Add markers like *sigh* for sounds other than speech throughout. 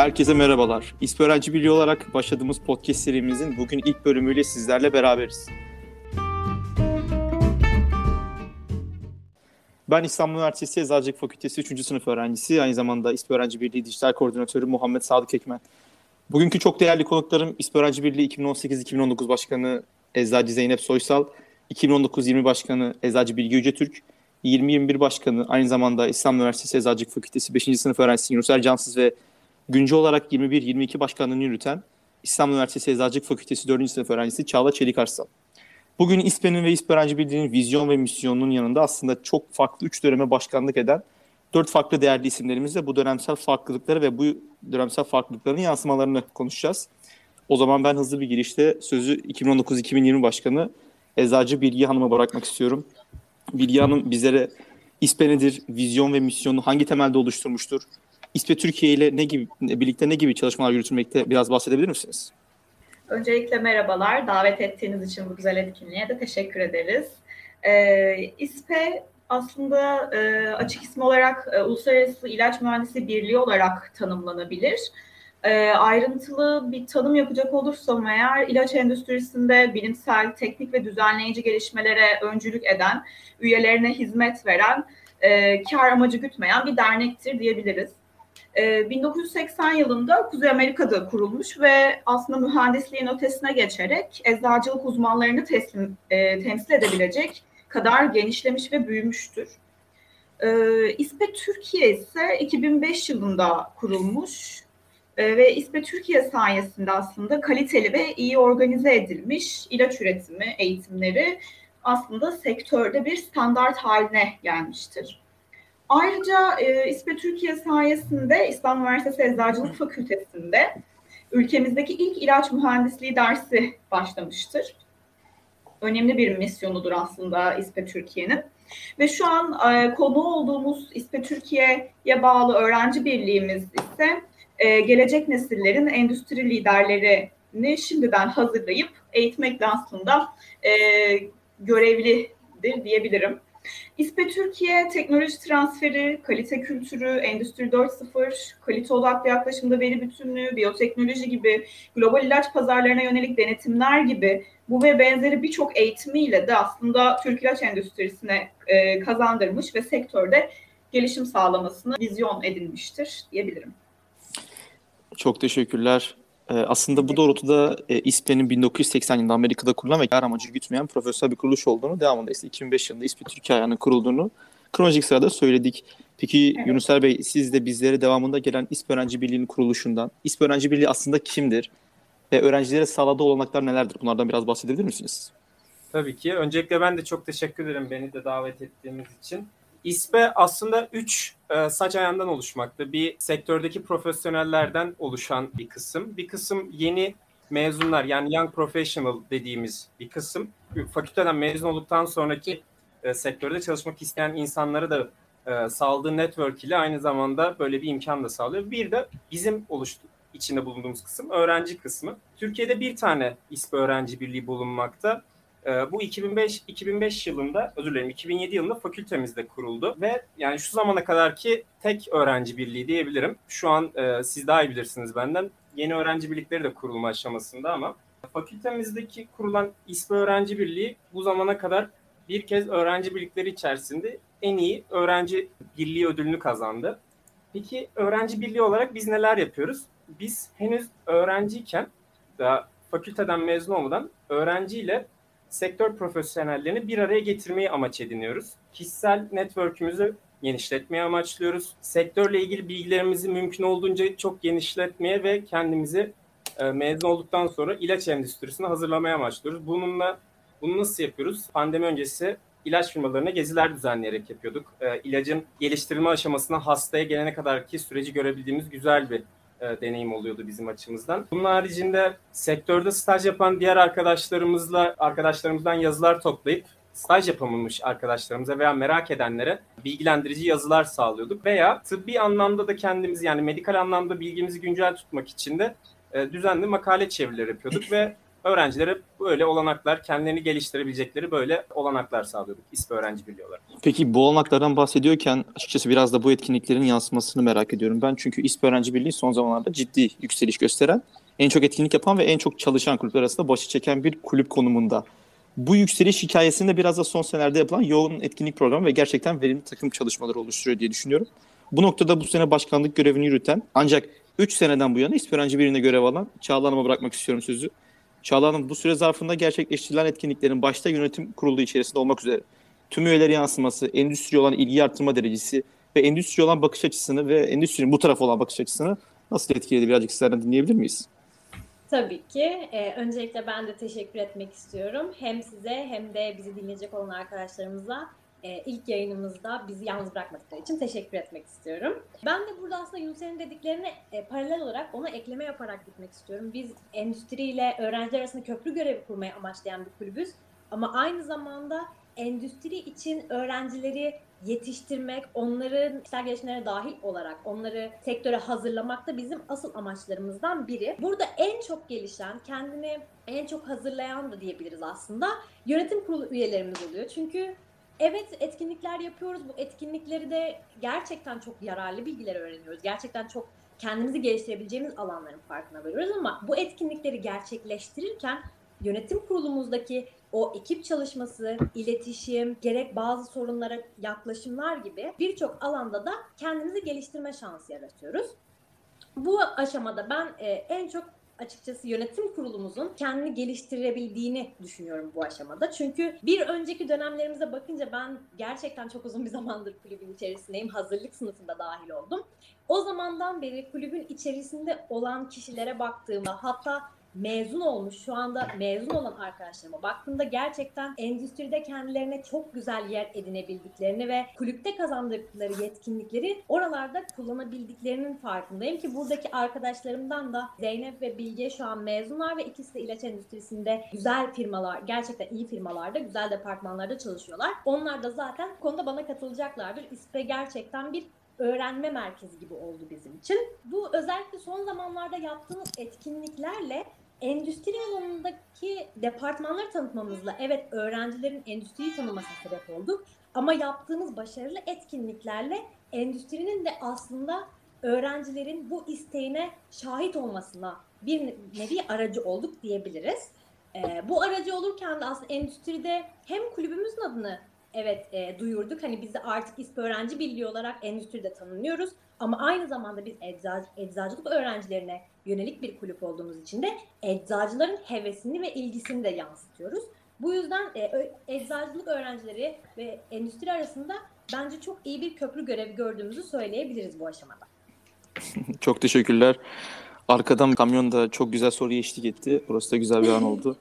Herkese merhabalar. İSP Öğrenci Birliği olarak başladığımız podcast serimizin bugün ilk bölümüyle sizlerle beraberiz. Ben İstanbul Üniversitesi Eczacılık Fakültesi 3. sınıf öğrencisi, aynı zamanda İSP Öğrenci Birliği Dijital Koordinatörü Muhammed Sadık Ekmen. Bugünkü çok değerli konuklarım İSP Öğrenci Birliği 2018-2019 Başkanı Eczacı Zeynep Soysal, 2019-20 Başkanı Eczacı Bilgi Yücetürk, 2021 Başkanı aynı zamanda İstanbul Üniversitesi Eczacılık Fakültesi 5. sınıf öğrencisi Yunus Ercansız ve güncel olarak 21-22 başkanlığını yürüten İstanbul Üniversitesi Eczacılık Fakültesi 4. sınıf öğrencisi Çağla Çelik Arslan. Bugün İSPE'nin ve İSP Öğrenci Birliği'nin vizyon ve misyonunun yanında aslında çok farklı üç döneme başkanlık eden dört farklı değerli isimlerimizle bu dönemsel farklılıkları ve bu dönemsel farklılıkların yansımalarını konuşacağız. O zaman ben hızlı bir girişte sözü 2019-2020 Başkanı Eczacı Bilgi Hanım'a bırakmak istiyorum. Bilgi Hanım bizlere İSPE nedir, vizyon ve misyonu hangi temelde oluşturmuştur? İSPE Türkiye ile ne gibi birlikte ne gibi çalışmalar yürütülmekte biraz bahsedebilir misiniz? Öncelikle merhabalar. Davet ettiğiniz için bu güzel etkinliğe de teşekkür ederiz. Ee, İSPE aslında e, açık isim olarak e, Uluslararası İlaç Mühendisi Birliği olarak tanımlanabilir. E, ayrıntılı bir tanım yapacak olursam eğer ilaç endüstrisinde bilimsel, teknik ve düzenleyici gelişmelere öncülük eden, üyelerine hizmet veren, e, kar amacı gütmeyen bir dernektir diyebiliriz. 1980 yılında Kuzey Amerika'da kurulmuş ve aslında mühendisliğin ötesine geçerek eczacılık uzmanlarını teslim, e, temsil edebilecek kadar genişlemiş ve büyümüştür. E, İSPE Türkiye ise 2005 yılında kurulmuş e, ve İSPE Türkiye sayesinde aslında kaliteli ve iyi organize edilmiş ilaç üretimi eğitimleri aslında sektörde bir standart haline gelmiştir. Ayrıca e, İSPE Türkiye sayesinde İstanbul Üniversitesi Eczacılık Fakültesi'nde ülkemizdeki ilk ilaç mühendisliği dersi başlamıştır. Önemli bir misyonudur aslında İSPE Türkiye'nin. Ve şu an e, konu olduğumuz İSPE Türkiye'ye bağlı öğrenci birliğimiz ise e, gelecek nesillerin endüstri liderlerini şimdiden hazırlayıp eğitmekle aslında e, görevlidir diyebilirim. İSPE Türkiye teknoloji transferi, kalite kültürü, Endüstri 4.0, kalite odaklı yaklaşımda veri bütünlüğü, biyoteknoloji gibi global ilaç pazarlarına yönelik denetimler gibi bu ve benzeri birçok eğitimiyle de aslında Türk ilaç endüstrisine e, kazandırmış ve sektörde gelişim sağlamasını vizyon edinmiştir diyebilirim. Çok teşekkürler. Ee, aslında bu doğrultuda e, İSPE'nin 1980 yılında Amerika'da kurulan ve kar amacı gütmeyen profesyonel bir kuruluş olduğunu, devamında ise 2005 yılında İSPE Türkiye ayağının kurulduğunu kronolojik sırada söyledik. Peki evet. Yunusel Bey siz de bizlere devamında gelen İSPE Öğrenci Birliği'nin kuruluşundan, İSPE Öğrenci Birliği aslında kimdir ve öğrencilere sağladığı olanaklar nelerdir? Bunlardan biraz bahsedebilir misiniz? Tabii ki. Öncelikle ben de çok teşekkür ederim beni de davet ettiğiniz için. İSPE aslında üç e, saç ayağından oluşmakta. Bir sektördeki profesyonellerden oluşan bir kısım. Bir kısım yeni mezunlar yani young professional dediğimiz bir kısım. Fakülteden mezun olduktan sonraki e, sektörde çalışmak isteyen insanları da e, sağladığı network ile aynı zamanda böyle bir imkan da sağlıyor. Bir de bizim oluştu içinde bulunduğumuz kısım öğrenci kısmı. Türkiye'de bir tane İSPE öğrenci birliği bulunmakta. E, bu 2005 2005 yılında özür dilerim 2007 yılında fakültemizde kuruldu ve yani şu zamana kadar ki tek öğrenci birliği diyebilirim. Şu an e, siz daha iyi bilirsiniz benden. Yeni öğrenci birlikleri de kurulma aşamasında ama fakültemizdeki kurulan İSPE Öğrenci Birliği bu zamana kadar bir kez öğrenci birlikleri içerisinde en iyi öğrenci birliği ödülünü kazandı. Peki öğrenci birliği olarak biz neler yapıyoruz? Biz henüz öğrenciyken daha fakülteden mezun olmadan öğrenciyle sektör profesyonellerini bir araya getirmeyi amaç ediniyoruz. Kişisel network'ümüzü genişletmeye amaçlıyoruz. Sektörle ilgili bilgilerimizi mümkün olduğunca çok genişletmeye ve kendimizi e, mezun olduktan sonra ilaç endüstrisine hazırlamaya amaçlıyoruz. Bununla bunu nasıl yapıyoruz? Pandemi öncesi ilaç firmalarına geziler düzenleyerek yapıyorduk. E, ilacın geliştirilme aşamasına hastaya gelene kadar ki süreci görebildiğimiz güzel bir e, deneyim oluyordu bizim açımızdan. Bunun haricinde sektörde staj yapan diğer arkadaşlarımızla arkadaşlarımızdan yazılar toplayıp staj yapamamış arkadaşlarımıza veya merak edenlere bilgilendirici yazılar sağlıyorduk. Veya tıbbi anlamda da kendimizi yani medikal anlamda bilgimizi güncel tutmak için de e, düzenli makale çevirileri yapıyorduk ve öğrencilere böyle olanaklar, kendilerini geliştirebilecekleri böyle olanaklar sağlıyorduk İSP Öğrenci Birliği olarak. Peki bu olanaklardan bahsediyorken açıkçası biraz da bu etkinliklerin yansımasını merak ediyorum ben. Çünkü İSP Öğrenci Birliği son zamanlarda ciddi yükseliş gösteren, en çok etkinlik yapan ve en çok çalışan kulüpler arasında başı çeken bir kulüp konumunda. Bu yükseliş hikayesinde biraz da son senelerde yapılan yoğun etkinlik programı ve gerçekten verimli takım çalışmaları oluşturuyor diye düşünüyorum. Bu noktada bu sene başkanlık görevini yürüten ancak 3 seneden bu yana İSP Öğrenci Birliği'nde görev alan Çağla Hanım'a bırakmak istiyorum sözü. Çağla bu süre zarfında gerçekleştirilen etkinliklerin başta yönetim kurulu içerisinde olmak üzere tüm üyeleri yansıması, endüstri olan ilgi artırma derecesi ve endüstri olan bakış açısını ve endüstrinin bu tarafa olan bakış açısını nasıl etkiledi birazcık sizlerden dinleyebilir miyiz? Tabii ki. Ee, öncelikle ben de teşekkür etmek istiyorum. Hem size hem de bizi dinleyecek olan arkadaşlarımıza e, ilk yayınımızda bizi yalnız bırakmadıkları için teşekkür etmek istiyorum. Ben de burada aslında Yunus'un dediklerine e, paralel olarak ona ekleme yaparak gitmek istiyorum. Biz endüstriyle öğrenciler arasında köprü görevi kurmayı amaçlayan bir kulübüz. Ama aynı zamanda endüstri için öğrencileri yetiştirmek, onların kişisel gelişimlerine dahil olarak onları sektöre hazırlamak da bizim asıl amaçlarımızdan biri. Burada en çok gelişen, kendini en çok hazırlayan da diyebiliriz aslında yönetim kurulu üyelerimiz oluyor. Çünkü evet etkinlikler yapıyoruz. Bu etkinlikleri de gerçekten çok yararlı bilgiler öğreniyoruz. Gerçekten çok kendimizi geliştirebileceğimiz alanların farkına varıyoruz ama bu etkinlikleri gerçekleştirirken yönetim kurulumuzdaki o ekip çalışması, iletişim, gerek bazı sorunlara yaklaşımlar gibi birçok alanda da kendimizi geliştirme şansı yaratıyoruz. Bu aşamada ben e, en çok açıkçası yönetim kurulumuzun kendini geliştirebildiğini düşünüyorum bu aşamada. Çünkü bir önceki dönemlerimize bakınca ben gerçekten çok uzun bir zamandır kulübün içerisindeyim. Hazırlık sınıfında dahil oldum. O zamandan beri kulübün içerisinde olan kişilere baktığımda hatta mezun olmuş, şu anda mezun olan arkadaşlarıma baktığımda gerçekten endüstride kendilerine çok güzel yer edinebildiklerini ve kulüpte kazandıkları yetkinlikleri oralarda kullanabildiklerinin farkındayım ki buradaki arkadaşlarımdan da Zeynep ve Bilge şu an mezunlar ve ikisi de ilaç endüstrisinde güzel firmalar, gerçekten iyi firmalarda, güzel departmanlarda çalışıyorlar. Onlar da zaten konuda bana katılacaklardır. İSPE gerçekten bir öğrenme merkezi gibi oldu bizim için. Bu özellikle son zamanlarda yaptığımız etkinliklerle endüstri alanındaki departmanları tanıtmamızla evet öğrencilerin endüstriyi tanımasına sebep olduk. Ama yaptığımız başarılı etkinliklerle endüstrinin de aslında öğrencilerin bu isteğine şahit olmasına bir nevi aracı olduk diyebiliriz. Ee, bu aracı olurken de aslında endüstride hem kulübümüzün adını evet e, duyurduk. Hani bizi artık İSP Öğrenci Birliği olarak endüstride tanınıyoruz. Ama aynı zamanda biz eczacı, eczacılık öğrencilerine yönelik bir kulüp olduğumuz için de eczacıların hevesini ve ilgisini de yansıtıyoruz. Bu yüzden e, eczacılık öğrencileri ve endüstri arasında bence çok iyi bir köprü görevi gördüğümüzü söyleyebiliriz bu aşamada. *laughs* Çok teşekkürler. Arkadan kamyon da çok güzel soruya eşlik etti. Burası da güzel bir an *laughs* oldu.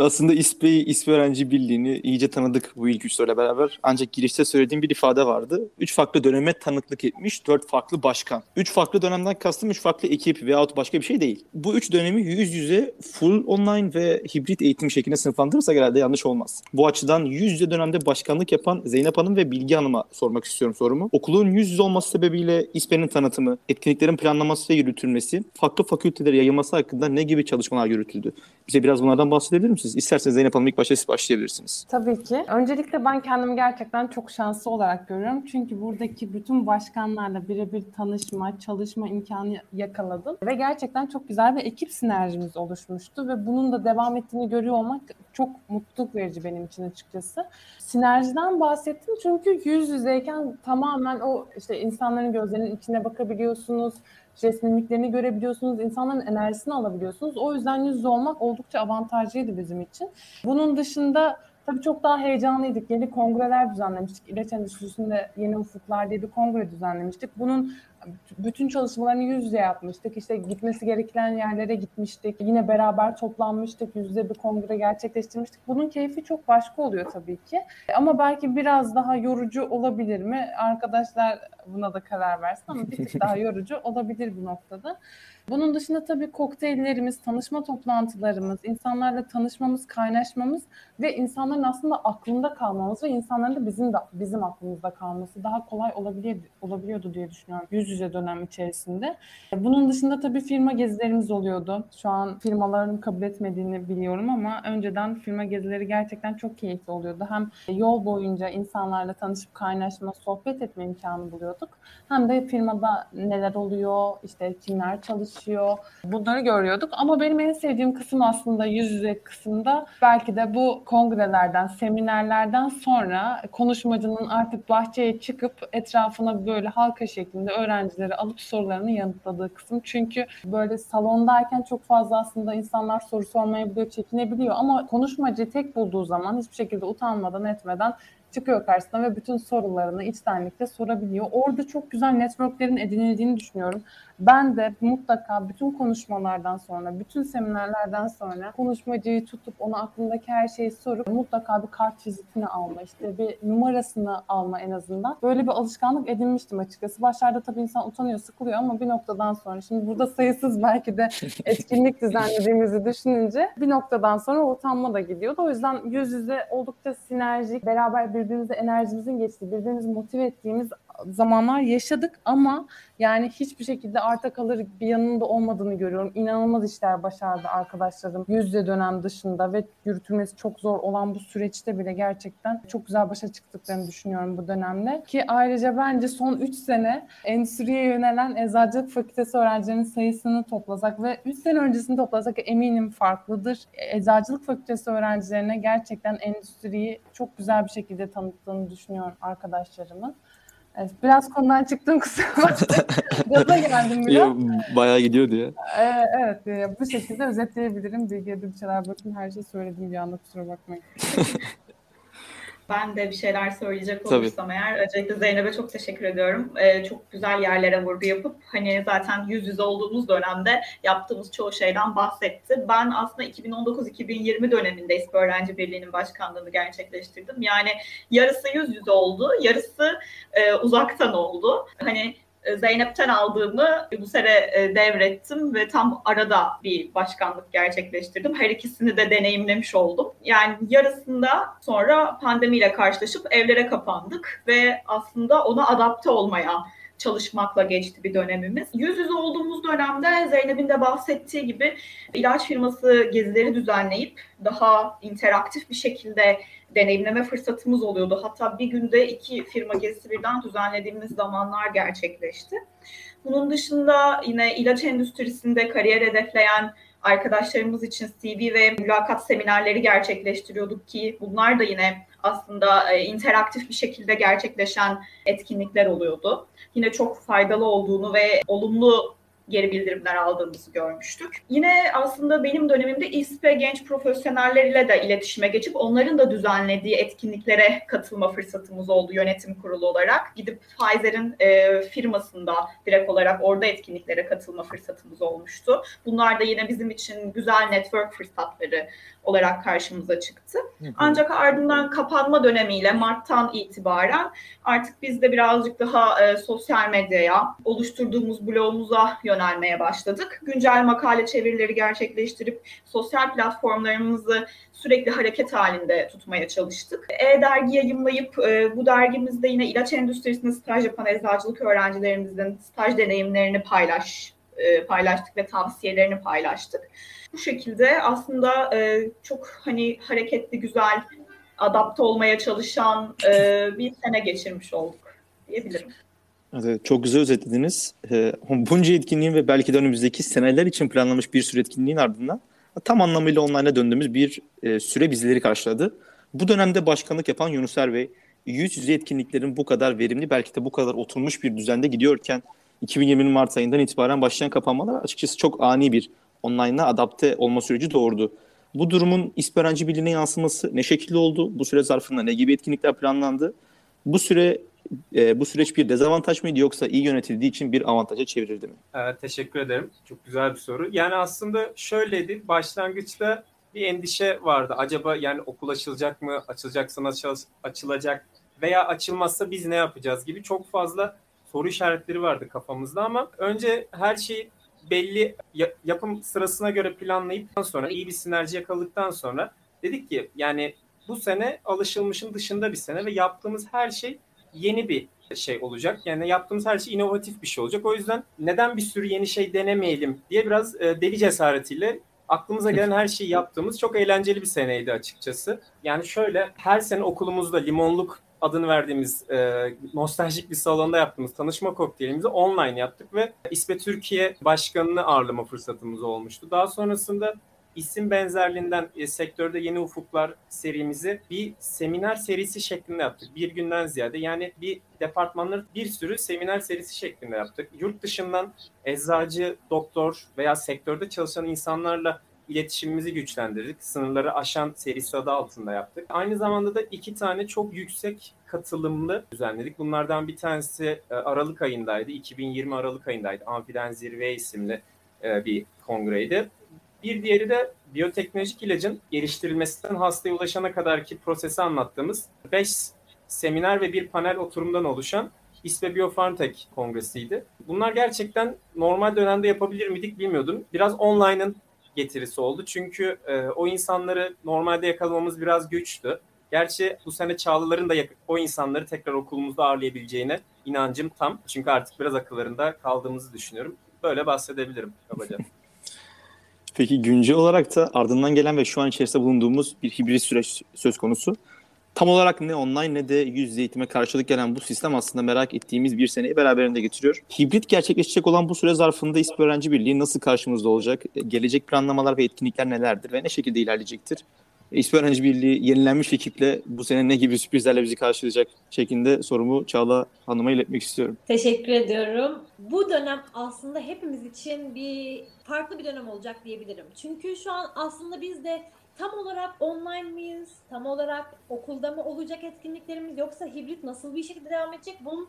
Aslında İSP'yi, İSP Öğrenci Birliği'ni iyice tanıdık bu ilk üç soruyla beraber. Ancak girişte söylediğim bir ifade vardı. Üç farklı döneme tanıklık etmiş, dört farklı başkan. Üç farklı dönemden kastım üç farklı ekip veyahut başka bir şey değil. Bu üç dönemi yüz yüze full online ve hibrit eğitim şeklinde sınıflandırırsak herhalde yanlış olmaz. Bu açıdan yüz yüze dönemde başkanlık yapan Zeynep Hanım ve Bilgi Hanım'a sormak istiyorum sorumu. Okulun yüz yüze olması sebebiyle İSP'nin tanıtımı, etkinliklerin planlaması ve yürütülmesi, farklı fakültelere yayılması hakkında ne gibi çalışmalar yürütüldü? Bize biraz bunlardan bahsedebilir misiniz? İsterseniz Zeynep Hanım ilk başta siz başlayabilirsiniz. Tabii ki. Öncelikle ben kendimi gerçekten çok şanslı olarak görüyorum. Çünkü buradaki bütün başkanlarla birebir tanışma, çalışma imkanı yakaladım. Ve gerçekten çok güzel bir ekip sinerjimiz oluşmuştu. Ve bunun da devam ettiğini görüyor olmak çok mutluluk verici benim için açıkçası. Sinerjiden bahsettim çünkü yüz yüzeyken tamamen o işte insanların gözlerinin içine bakabiliyorsunuz jest mimiklerini görebiliyorsunuz, insanların enerjisini alabiliyorsunuz. O yüzden yüz yüze olmak oldukça avantajlıydı bizim için. Bunun dışında tabii çok daha heyecanlıydık. Yeni kongreler düzenlemiştik. İlaç endüstrisinde yeni ufuklar diye bir kongre düzenlemiştik. Bunun bütün çalışmalarını yüz yüze yapmıştık. İşte gitmesi gereken yerlere gitmiştik. Yine beraber toplanmıştık. Yüz yüze bir kongre gerçekleştirmiştik. Bunun keyfi çok başka oluyor tabii ki. Ama belki biraz daha yorucu olabilir mi? Arkadaşlar buna da karar versin ama bir tık daha *laughs* yorucu olabilir bu noktada. Bunun dışında tabii kokteyllerimiz, tanışma toplantılarımız, insanlarla tanışmamız, kaynaşmamız ve insanların aslında aklında kalmamız ve insanların da bizim de bizim aklımızda kalması daha kolay olabiliyor, olabiliyordu diye düşünüyorum yüz yüze dönem içerisinde. Bunun dışında tabii firma gezilerimiz oluyordu. Şu an firmaların kabul etmediğini biliyorum ama önceden firma gezileri gerçekten çok keyifli oluyordu. Hem yol boyunca insanlarla tanışıp kaynaşma, sohbet etme imkanı buluyorduk. Hem de firmada neler oluyor, işte kimler çalışıyor bunları görüyorduk. Ama benim en sevdiğim kısım aslında yüz yüze kısımda belki de bu kongrelerden, seminerlerden sonra konuşmacının artık bahçeye çıkıp etrafına böyle halka şeklinde öğrencileri alıp sorularını yanıtladığı kısım. Çünkü böyle salondayken çok fazla aslında insanlar soru sormayabiliyor, çekinebiliyor ama konuşmacıyı tek bulduğu zaman hiçbir şekilde utanmadan etmeden çıkıyor karşısına ve bütün sorularını içtenlikle sorabiliyor. Orada çok güzel networklerin edinildiğini düşünüyorum. Ben de mutlaka bütün konuşmalardan sonra, bütün seminerlerden sonra konuşmacıyı tutup ona aklındaki her şeyi sorup mutlaka bir kart vizitini alma, işte bir numarasını alma en azından. Böyle bir alışkanlık edinmiştim açıkçası. Başlarda tabii insan utanıyor, sıkılıyor ama bir noktadan sonra, şimdi burada sayısız belki de *laughs* etkinlik düzenlediğimizi düşününce bir noktadan sonra utanma da gidiyordu. O yüzden yüz yüze oldukça sinerjik, beraber birbirimize enerjimizin geçtiği, birbirimizi motive ettiğimiz zamanlar yaşadık ama yani hiçbir şekilde arta kalır bir yanında olmadığını görüyorum. İnanılmaz işler başardı arkadaşlarım yüzde dönem dışında ve yürütülmesi çok zor olan bu süreçte bile gerçekten çok güzel başa çıktıklarını düşünüyorum bu dönemde. Ki ayrıca bence son 3 sene endüstriye yönelen eczacılık fakültesi öğrencilerinin sayısını toplasak ve 3 sene öncesini toplasak eminim farklıdır. Eczacılık fakültesi öğrencilerine gerçekten endüstriyi çok güzel bir şekilde tanıttığını düşünüyorum arkadaşlarımın. Evet, biraz konudan çıktım kusura *laughs* bakmayın. Gaza geldim biraz. Bayağı gidiyordu ya. Ee, evet, e, bu şekilde özetleyebilirim. Bilgi Edipçeler bakın her şey söyledim bir anda kusura bakmayın. *laughs* Ben de bir şeyler söyleyecek Tabii. olursam eğer öncelikle Zeynep'e çok teşekkür ediyorum. Ee, çok güzel yerlere vurgu yapıp hani zaten yüz yüze olduğumuz dönemde yaptığımız çoğu şeyden bahsetti. Ben aslında 2019-2020 döneminde İSP Öğrenci Birliği'nin başkanlığını gerçekleştirdim. Yani yarısı yüz yüze oldu, yarısı e, uzaktan oldu. Hani Zeynep'ten aldığımı bu sene e, devrettim ve tam arada bir başkanlık gerçekleştirdim. Her ikisini de deneyimlemiş oldum. Yani yarısında sonra pandemiyle karşılaşıp evlere kapandık ve aslında ona adapte olmaya çalışmakla geçti bir dönemimiz. Yüz yüze olduğumuz dönemde Zeynep'in de bahsettiği gibi ilaç firması gezileri düzenleyip daha interaktif bir şekilde deneyimleme fırsatımız oluyordu. Hatta bir günde iki firma gezisi birden düzenlediğimiz zamanlar gerçekleşti. Bunun dışında yine ilaç endüstrisinde kariyer hedefleyen arkadaşlarımız için CV ve mülakat seminerleri gerçekleştiriyorduk ki bunlar da yine aslında e, interaktif bir şekilde gerçekleşen etkinlikler oluyordu. Yine çok faydalı olduğunu ve olumlu geri bildirimler aldığımızı görmüştük. Yine aslında benim dönemimde İSPE genç profesyonelleriyle de iletişime geçip onların da düzenlediği etkinliklere katılma fırsatımız oldu yönetim kurulu olarak. Gidip Pfizer'in e, firmasında direkt olarak orada etkinliklere katılma fırsatımız olmuştu. Bunlar da yine bizim için güzel network fırsatları olarak karşımıza çıktı. Ancak ardından kapanma dönemiyle Mart'tan itibaren artık biz de birazcık daha e, sosyal medyaya, oluşturduğumuz blogumuza yönelmeye başladık. Güncel makale çevirileri gerçekleştirip sosyal platformlarımızı sürekli hareket halinde tutmaya çalıştık. E-dergi yayımlayıp e, bu dergimizde yine ilaç endüstrisinde staj yapan eczacılık öğrencilerimizin staj deneyimlerini paylaş e, paylaştık ve tavsiyelerini paylaştık. Bu şekilde aslında e, çok hani hareketli, güzel, adapte olmaya çalışan e, bir sene geçirmiş olduk diyebilirim. Çok güzel özetlediniz. Ee, *laughs* bunca etkinliğin ve belki de önümüzdeki seneler için planlanmış bir sürü etkinliğin ardından tam anlamıyla online'a döndüğümüz bir e, süre bizleri karşıladı. Bu dönemde başkanlık yapan Yunuser Bey, yüz yüze etkinliklerin bu kadar verimli, belki de bu kadar oturmuş bir düzende gidiyorken 2020'nin Mart ayından itibaren başlayan kapanmalar açıkçası çok ani bir online'a adapte olma süreci doğurdu. Bu durumun İSP Öğrenci Birliği'ne yansıması ne şekilde oldu? Bu süre zarfında ne gibi etkinlikler planlandı? Bu süre e, bu süreç bir dezavantaj mıydı yoksa iyi yönetildiği için bir avantaja çevrildi mi? Evet, teşekkür ederim. Çok güzel bir soru. Yani aslında şöyleydi. Başlangıçta bir endişe vardı. Acaba yani okul açılacak mı? Açılacaksa nasıl açılacak? Veya açılmazsa biz ne yapacağız gibi çok fazla soru işaretleri vardı kafamızda ama önce her şeyi belli ya- yapım sırasına göre planlayıptan sonra iyi bir sinerji yakaladıktan sonra dedik ki yani bu sene alışılmışın dışında bir sene ve yaptığımız her şey yeni bir şey olacak. Yani yaptığımız her şey inovatif bir şey olacak. O yüzden neden bir sürü yeni şey denemeyelim diye biraz e, deli cesaretiyle aklımıza gelen her şeyi yaptığımız çok eğlenceli bir seneydi açıkçası. Yani şöyle her sene okulumuzda limonluk adını verdiğimiz e, nostaljik bir salonda yaptığımız tanışma kokteylimizi online yaptık ve İSPE Türkiye Başkanı'nı ağırlama fırsatımız olmuştu. Daha sonrasında isim benzerliğinden e, sektörde yeni ufuklar serimizi bir seminer serisi şeklinde yaptık. Bir günden ziyade yani bir departmanları bir sürü seminer serisi şeklinde yaptık. Yurt dışından eczacı, doktor veya sektörde çalışan insanlarla iletişimimizi güçlendirdik. Sınırları aşan serisi adı altında yaptık. Aynı zamanda da iki tane çok yüksek katılımlı düzenledik. Bunlardan bir tanesi e, Aralık ayındaydı. 2020 Aralık ayındaydı. Amfiden Zirve isimli e, bir kongreydi. Bir diğeri de biyoteknolojik ilacın geliştirilmesinden hastaya ulaşana kadarki prosesi anlattığımız 5 seminer ve bir panel oturumdan oluşan İSPE Biofarmtek kongresiydi. Bunlar gerçekten normal dönemde yapabilir miydik bilmiyordum. Biraz online'ın getirisi oldu. Çünkü e, o insanları normalde yakalamamız biraz güçtü. Gerçi bu sene Çağlıların da o insanları tekrar okulumuzda ağırlayabileceğine inancım tam. Çünkü artık biraz akıllarında kaldığımızı düşünüyorum. Böyle bahsedebilirim kabaca. *laughs* Peki güncel olarak da ardından gelen ve şu an içerisinde bulunduğumuz bir hibrit süreç söz konusu. Tam olarak ne online ne de yüz yüze eğitime karşılık gelen bu sistem aslında merak ettiğimiz bir seneyi beraberinde getiriyor. Hibrit gerçekleşecek olan bu süre zarfında İSP Öğrenci Birliği nasıl karşımızda olacak? Gelecek planlamalar ve etkinlikler nelerdir ve ne şekilde ilerleyecektir? İSP Öğrenci Birliği yenilenmiş ekiple bu sene ne gibi sürprizlerle bizi karşılayacak şeklinde sorumu Çağla Hanım'a iletmek istiyorum. Teşekkür ediyorum. Bu dönem aslında hepimiz için bir farklı bir dönem olacak diyebilirim. Çünkü şu an aslında biz de tam olarak online miyiz? Tam olarak okulda mı olacak etkinliklerimiz yoksa hibrit nasıl bir şekilde devam edecek? Bunun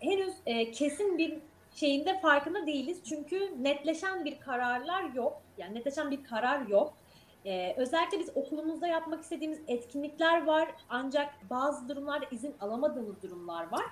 henüz e, kesin bir şeyinde farkında değiliz. Çünkü netleşen bir kararlar yok. Yani netleşen bir karar yok. Ee, özellikle biz okulumuzda yapmak istediğimiz etkinlikler var. Ancak bazı durumlarda izin alamadığımız durumlar var.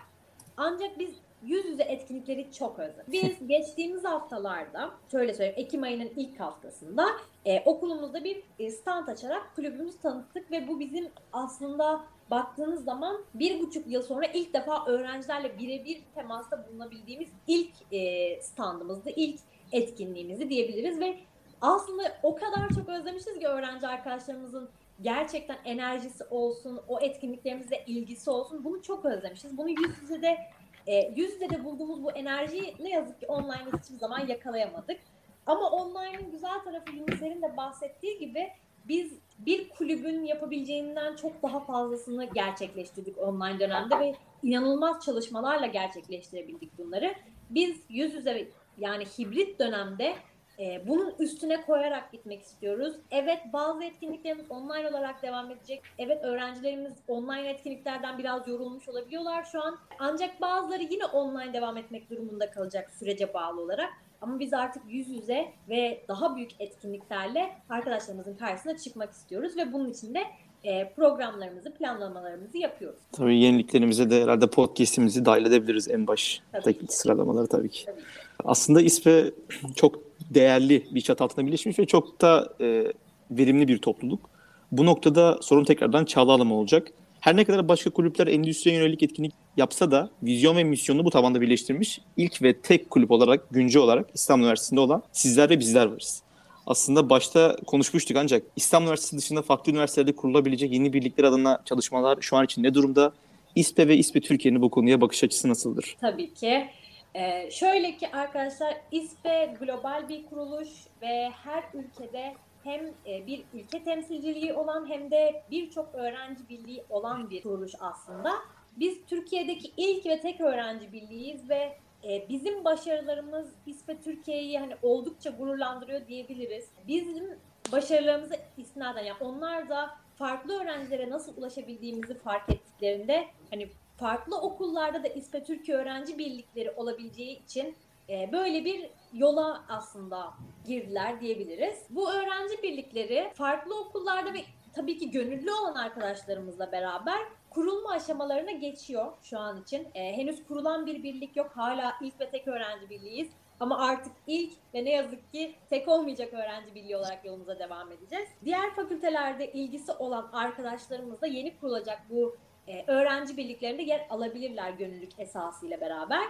Ancak biz yüz yüze etkinlikleri çok özledik. *laughs* Biz geçtiğimiz haftalarda, şöyle söyleyeyim, Ekim ayının ilk haftasında e, okulumuzda bir e, stand açarak kulübümüzü tanıttık ve bu bizim aslında baktığınız zaman bir buçuk yıl sonra ilk defa öğrencilerle birebir temasta bulunabildiğimiz ilk e, standımızdı, ilk etkinliğimizi diyebiliriz ve aslında o kadar çok özlemişiz ki öğrenci arkadaşlarımızın gerçekten enerjisi olsun, o etkinliklerimizle ilgisi olsun. Bunu çok özlemişiz. Bunu yüz yüze de e, yüz yüze de bulduğumuz bu enerjiyi ne yazık ki online'da hiçbir zaman yakalayamadık. Ama online'ın güzel tarafı Yunus'ların da bahsettiği gibi biz bir kulübün yapabileceğinden çok daha fazlasını gerçekleştirdik online dönemde ve inanılmaz çalışmalarla gerçekleştirebildik bunları. Biz yüz yüze yani hibrit dönemde e, bunun üstüne koyarak gitmek istiyoruz. Evet bazı etkinliklerimiz online olarak devam edecek. Evet öğrencilerimiz online etkinliklerden biraz yorulmuş olabiliyorlar şu an. Ancak bazıları yine online devam etmek durumunda kalacak sürece bağlı olarak. Ama biz artık yüz yüze ve daha büyük etkinliklerle arkadaşlarımızın karşısına çıkmak istiyoruz ve bunun için de e, programlarımızı, planlamalarımızı yapıyoruz. Tabii yeniliklerimize de herhalde podcast'imizi dahil edebiliriz en baştaki sıralamaları tabii ki. Tabii ki. Aslında İSPE çok değerli bir çatı altında birleşmiş ve çok da e, verimli bir topluluk. Bu noktada sorun tekrardan Çağla olacak. Her ne kadar başka kulüpler endüstriye yönelik etkinlik yapsa da vizyon ve misyonunu bu tabanda birleştirmiş ilk ve tek kulüp olarak güncel olarak İstanbul Üniversitesi'nde olan sizler ve bizler varız. Aslında başta konuşmuştuk ancak İstanbul Üniversitesi dışında farklı üniversitelerde kurulabilecek yeni birlikler adına çalışmalar şu an için ne durumda? İSPE ve İSPE Türkiye'nin bu konuya bakış açısı nasıldır? Tabii ki. Ee, şöyle ki arkadaşlar İSPE global bir kuruluş ve her ülkede hem e, bir ülke temsilciliği olan hem de birçok öğrenci birliği olan bir kuruluş aslında. Biz Türkiye'deki ilk ve tek öğrenci birliğiyiz ve e, bizim başarılarımız İSPE Türkiye'yi hani oldukça gururlandırıyor diyebiliriz. Bizim başarılarımıza istinaden yani onlar da farklı öğrencilere nasıl ulaşabildiğimizi fark ettiklerinde hani farklı okullarda da İSPE Türkiye öğrenci birlikleri olabileceği için e, böyle bir yola aslında girdiler diyebiliriz. Bu öğrenci birlikleri farklı okullarda ve tabii ki gönüllü olan arkadaşlarımızla beraber kurulma aşamalarına geçiyor şu an için. E, henüz kurulan bir birlik yok. Hala ilk ve tek öğrenci birliğiyiz. Ama artık ilk ve ne yazık ki tek olmayacak öğrenci birliği olarak yolumuza devam edeceğiz. Diğer fakültelerde ilgisi olan arkadaşlarımız da yeni kurulacak bu e, öğrenci birliklerinde yer alabilirler gönüllülük esasıyla beraber.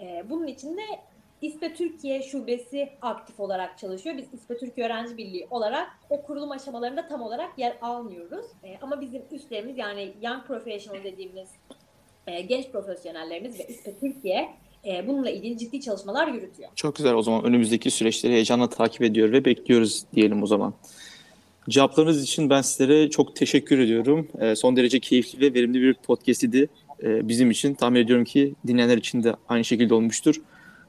E, bunun için de İSPE Türkiye Şubesi aktif olarak çalışıyor. Biz İSPE Türkiye Öğrenci Birliği olarak o kurulum aşamalarında tam olarak yer almıyoruz. E, ama bizim üstlerimiz yani Young Professional dediğimiz e, genç profesyonellerimiz ve İSPE Türkiye e, bununla ilgili ciddi çalışmalar yürütüyor. Çok güzel o zaman önümüzdeki süreçleri heyecanla takip ediyor ve bekliyoruz diyelim o zaman. Cevaplarınız için ben sizlere çok teşekkür ediyorum. Ee, son derece keyifli ve verimli bir podcast idi e, bizim için. Tahmin ediyorum ki dinleyenler için de aynı şekilde olmuştur.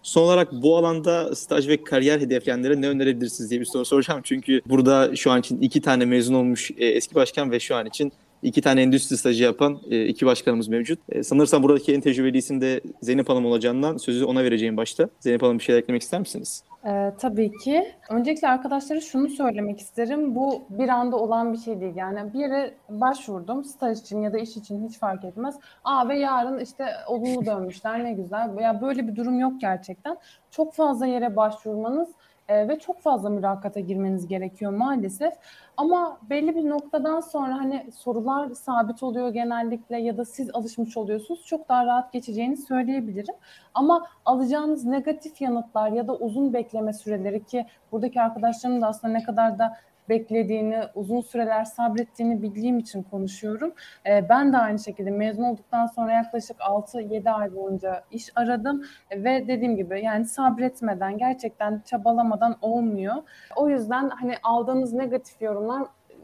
Son olarak bu alanda staj ve kariyer hedefleyenlere ne önerebilirsiniz diye bir soru soracağım. Çünkü burada şu an için iki tane mezun olmuş e, eski başkan ve şu an için iki tane endüstri stajı yapan e, iki başkanımız mevcut. E, sanırsam buradaki en tecrübeli isim de Zeynep Hanım olacağından sözü ona vereceğim başta. Zeynep Hanım bir şey eklemek ister misiniz? Ee, tabii ki. Öncelikle arkadaşlara şunu söylemek isterim. Bu bir anda olan bir şey değil. Yani bir yere başvurdum staj için ya da iş için hiç fark etmez. Aa ve yarın işte olumlu dönmüşler ne güzel. Ya böyle bir durum yok gerçekten. Çok fazla yere başvurmanız e, ve çok fazla mülakata girmeniz gerekiyor maalesef. Ama belli bir noktadan sonra hani sorular sabit oluyor genellikle ya da siz alışmış oluyorsunuz. Çok daha rahat geçeceğini söyleyebilirim. Ama alacağınız negatif yanıtlar ya da uzun bekleme süreleri ki buradaki arkadaşlarımın da aslında ne kadar da beklediğini, uzun süreler sabrettiğini bildiğim için konuşuyorum. Ee, ben de aynı şekilde mezun olduktan sonra yaklaşık 6-7 ay boyunca iş aradım ve dediğim gibi yani sabretmeden, gerçekten çabalamadan olmuyor. O yüzden hani aldığınız negatif yorumlar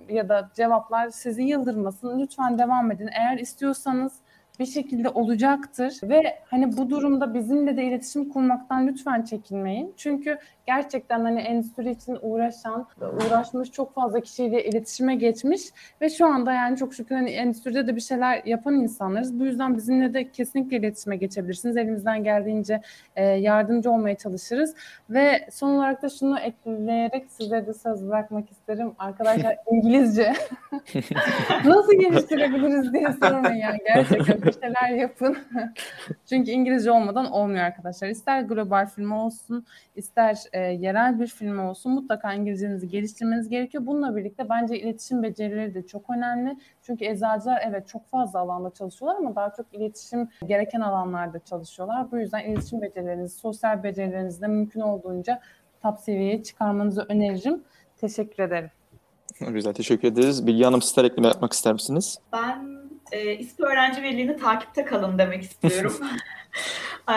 ya da cevaplar sizi yıldırmasın. Lütfen devam edin. Eğer istiyorsanız bir şekilde olacaktır ve hani bu durumda bizimle de iletişim kurmaktan lütfen çekinmeyin. Çünkü gerçekten hani endüstri için uğraşan, uğraşmış çok fazla kişiyle iletişime geçmiş ve şu anda yani çok şükür hani endüstride de bir şeyler yapan insanlarız. Bu yüzden bizimle de kesinlikle iletişime geçebilirsiniz. Elimizden geldiğince e, yardımcı olmaya çalışırız ve son olarak da şunu ekleyerek size de söz bırakmak isterim. Arkadaşlar *laughs* İngilizce *laughs* nasıl geliştirebiliriz diye sormayın yani gerçekten bir şeyler yapın. *laughs* Çünkü İngilizce olmadan olmuyor arkadaşlar. İster global film olsun, ister e, yerel bir film olsun mutlaka İngilizcenizi geliştirmeniz gerekiyor. Bununla birlikte bence iletişim becerileri de çok önemli. Çünkü eczacılar evet çok fazla alanda çalışıyorlar ama daha çok iletişim gereken alanlarda çalışıyorlar. Bu yüzden iletişim becerilerinizi, sosyal becerilerinizi de mümkün olduğunca top seviyeye çıkarmanızı öneririm. Teşekkür ederim. Güzel teşekkür ederiz. Bilgi Hanım sizler ekleme yapmak ister misiniz? Ben e, İSP Öğrenci Birliği'ni takipte kalın demek istiyorum. *laughs* e,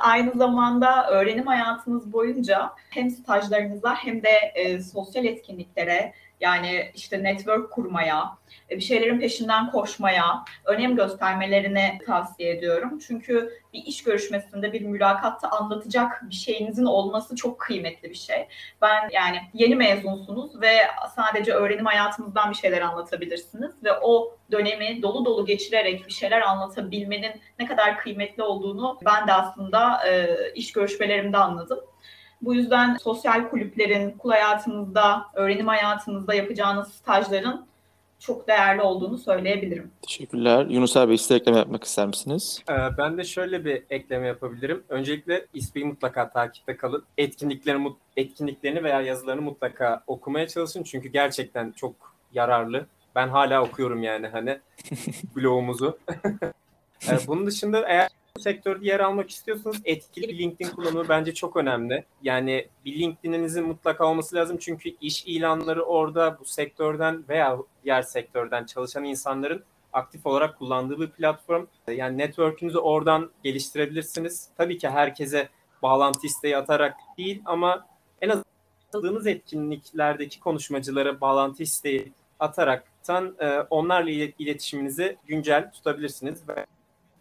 aynı zamanda öğrenim hayatınız boyunca hem stajlarınıza hem de e, sosyal etkinliklere yani işte network kurmaya, e, bir şeylerin peşinden koşmaya önem göstermelerini tavsiye ediyorum. Çünkü bir iş görüşmesinde, bir mülakatta anlatacak bir şeyinizin olması çok kıymetli bir şey. Ben yani yeni mezunsunuz ve sadece öğrenim hayatınızdan bir şeyler anlatabilirsiniz ve o dönemi dolu dolu geçirerek bir şeyler anlatabilmenin ne kadar kıymetli olduğunu ben de aslında e, iş görüşmelerimde anladım. Bu yüzden sosyal kulüplerin, okul hayatınızda, öğrenim hayatınızda yapacağınız stajların çok değerli olduğunu söyleyebilirim. Teşekkürler. Yunus Bey size ekleme yapmak ister misiniz? Ee, Ben de şöyle bir ekleme yapabilirim. Öncelikle İSP'yi mutlaka takipte kalın. Etkinliklerini, etkinliklerini veya yazılarını mutlaka okumaya çalışın. Çünkü gerçekten çok yararlı. Ben hala okuyorum yani hani *laughs* blogumuzu. *laughs* Ee, Bunun dışında eğer sektörde yer almak istiyorsanız etkili bir LinkedIn kullanımı bence çok önemli. Yani bir LinkedIn'inizin mutlaka olması lazım çünkü iş ilanları orada bu sektörden veya diğer sektörden çalışan insanların aktif olarak kullandığı bir platform. Yani network'ünüzü oradan geliştirebilirsiniz. Tabii ki herkese bağlantı isteği atarak değil ama en azından katıldığınız etkinliklerdeki konuşmacılara bağlantı isteği ataraktan e, onlarla iletişiminizi güncel tutabilirsiniz ve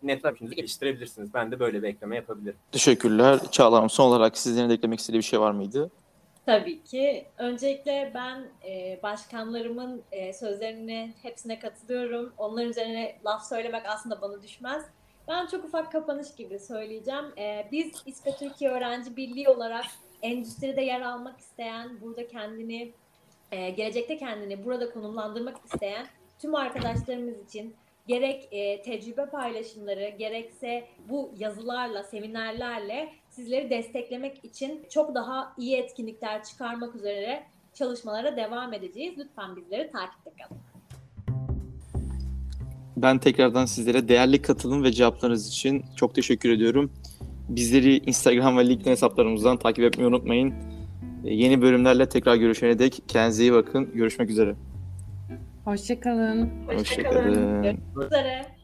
network'ünüzü geliştirebilirsiniz. Ben de böyle bir ekleme yapabilirim. Teşekkürler. Çağla Hanım son olarak sizlerin de eklemek istediği bir şey var mıydı? Tabii ki. Öncelikle ben e, başkanlarımın e, sözlerine hepsine katılıyorum. Onların üzerine laf söylemek aslında bana düşmez. Ben çok ufak kapanış gibi söyleyeceğim. E, biz İSPE Türkiye Öğrenci Birliği olarak endüstride yer almak isteyen, burada kendini, e, gelecekte kendini burada konumlandırmak isteyen tüm arkadaşlarımız için gerek e, tecrübe paylaşımları gerekse bu yazılarla, seminerlerle sizleri desteklemek için çok daha iyi etkinlikler çıkarmak üzere çalışmalara devam edeceğiz. Lütfen bizleri takipte kalın. Ben tekrardan sizlere değerli katılım ve cevaplarınız için çok teşekkür ediyorum. Bizleri Instagram ve LinkedIn hesaplarımızdan takip etmeyi unutmayın. Yeni bölümlerle tekrar görüşene dek kendinize iyi bakın. Görüşmek üzere. Hoşçakalın. Hoşçakalın. Hoşçakalın. Görüşmek üzere.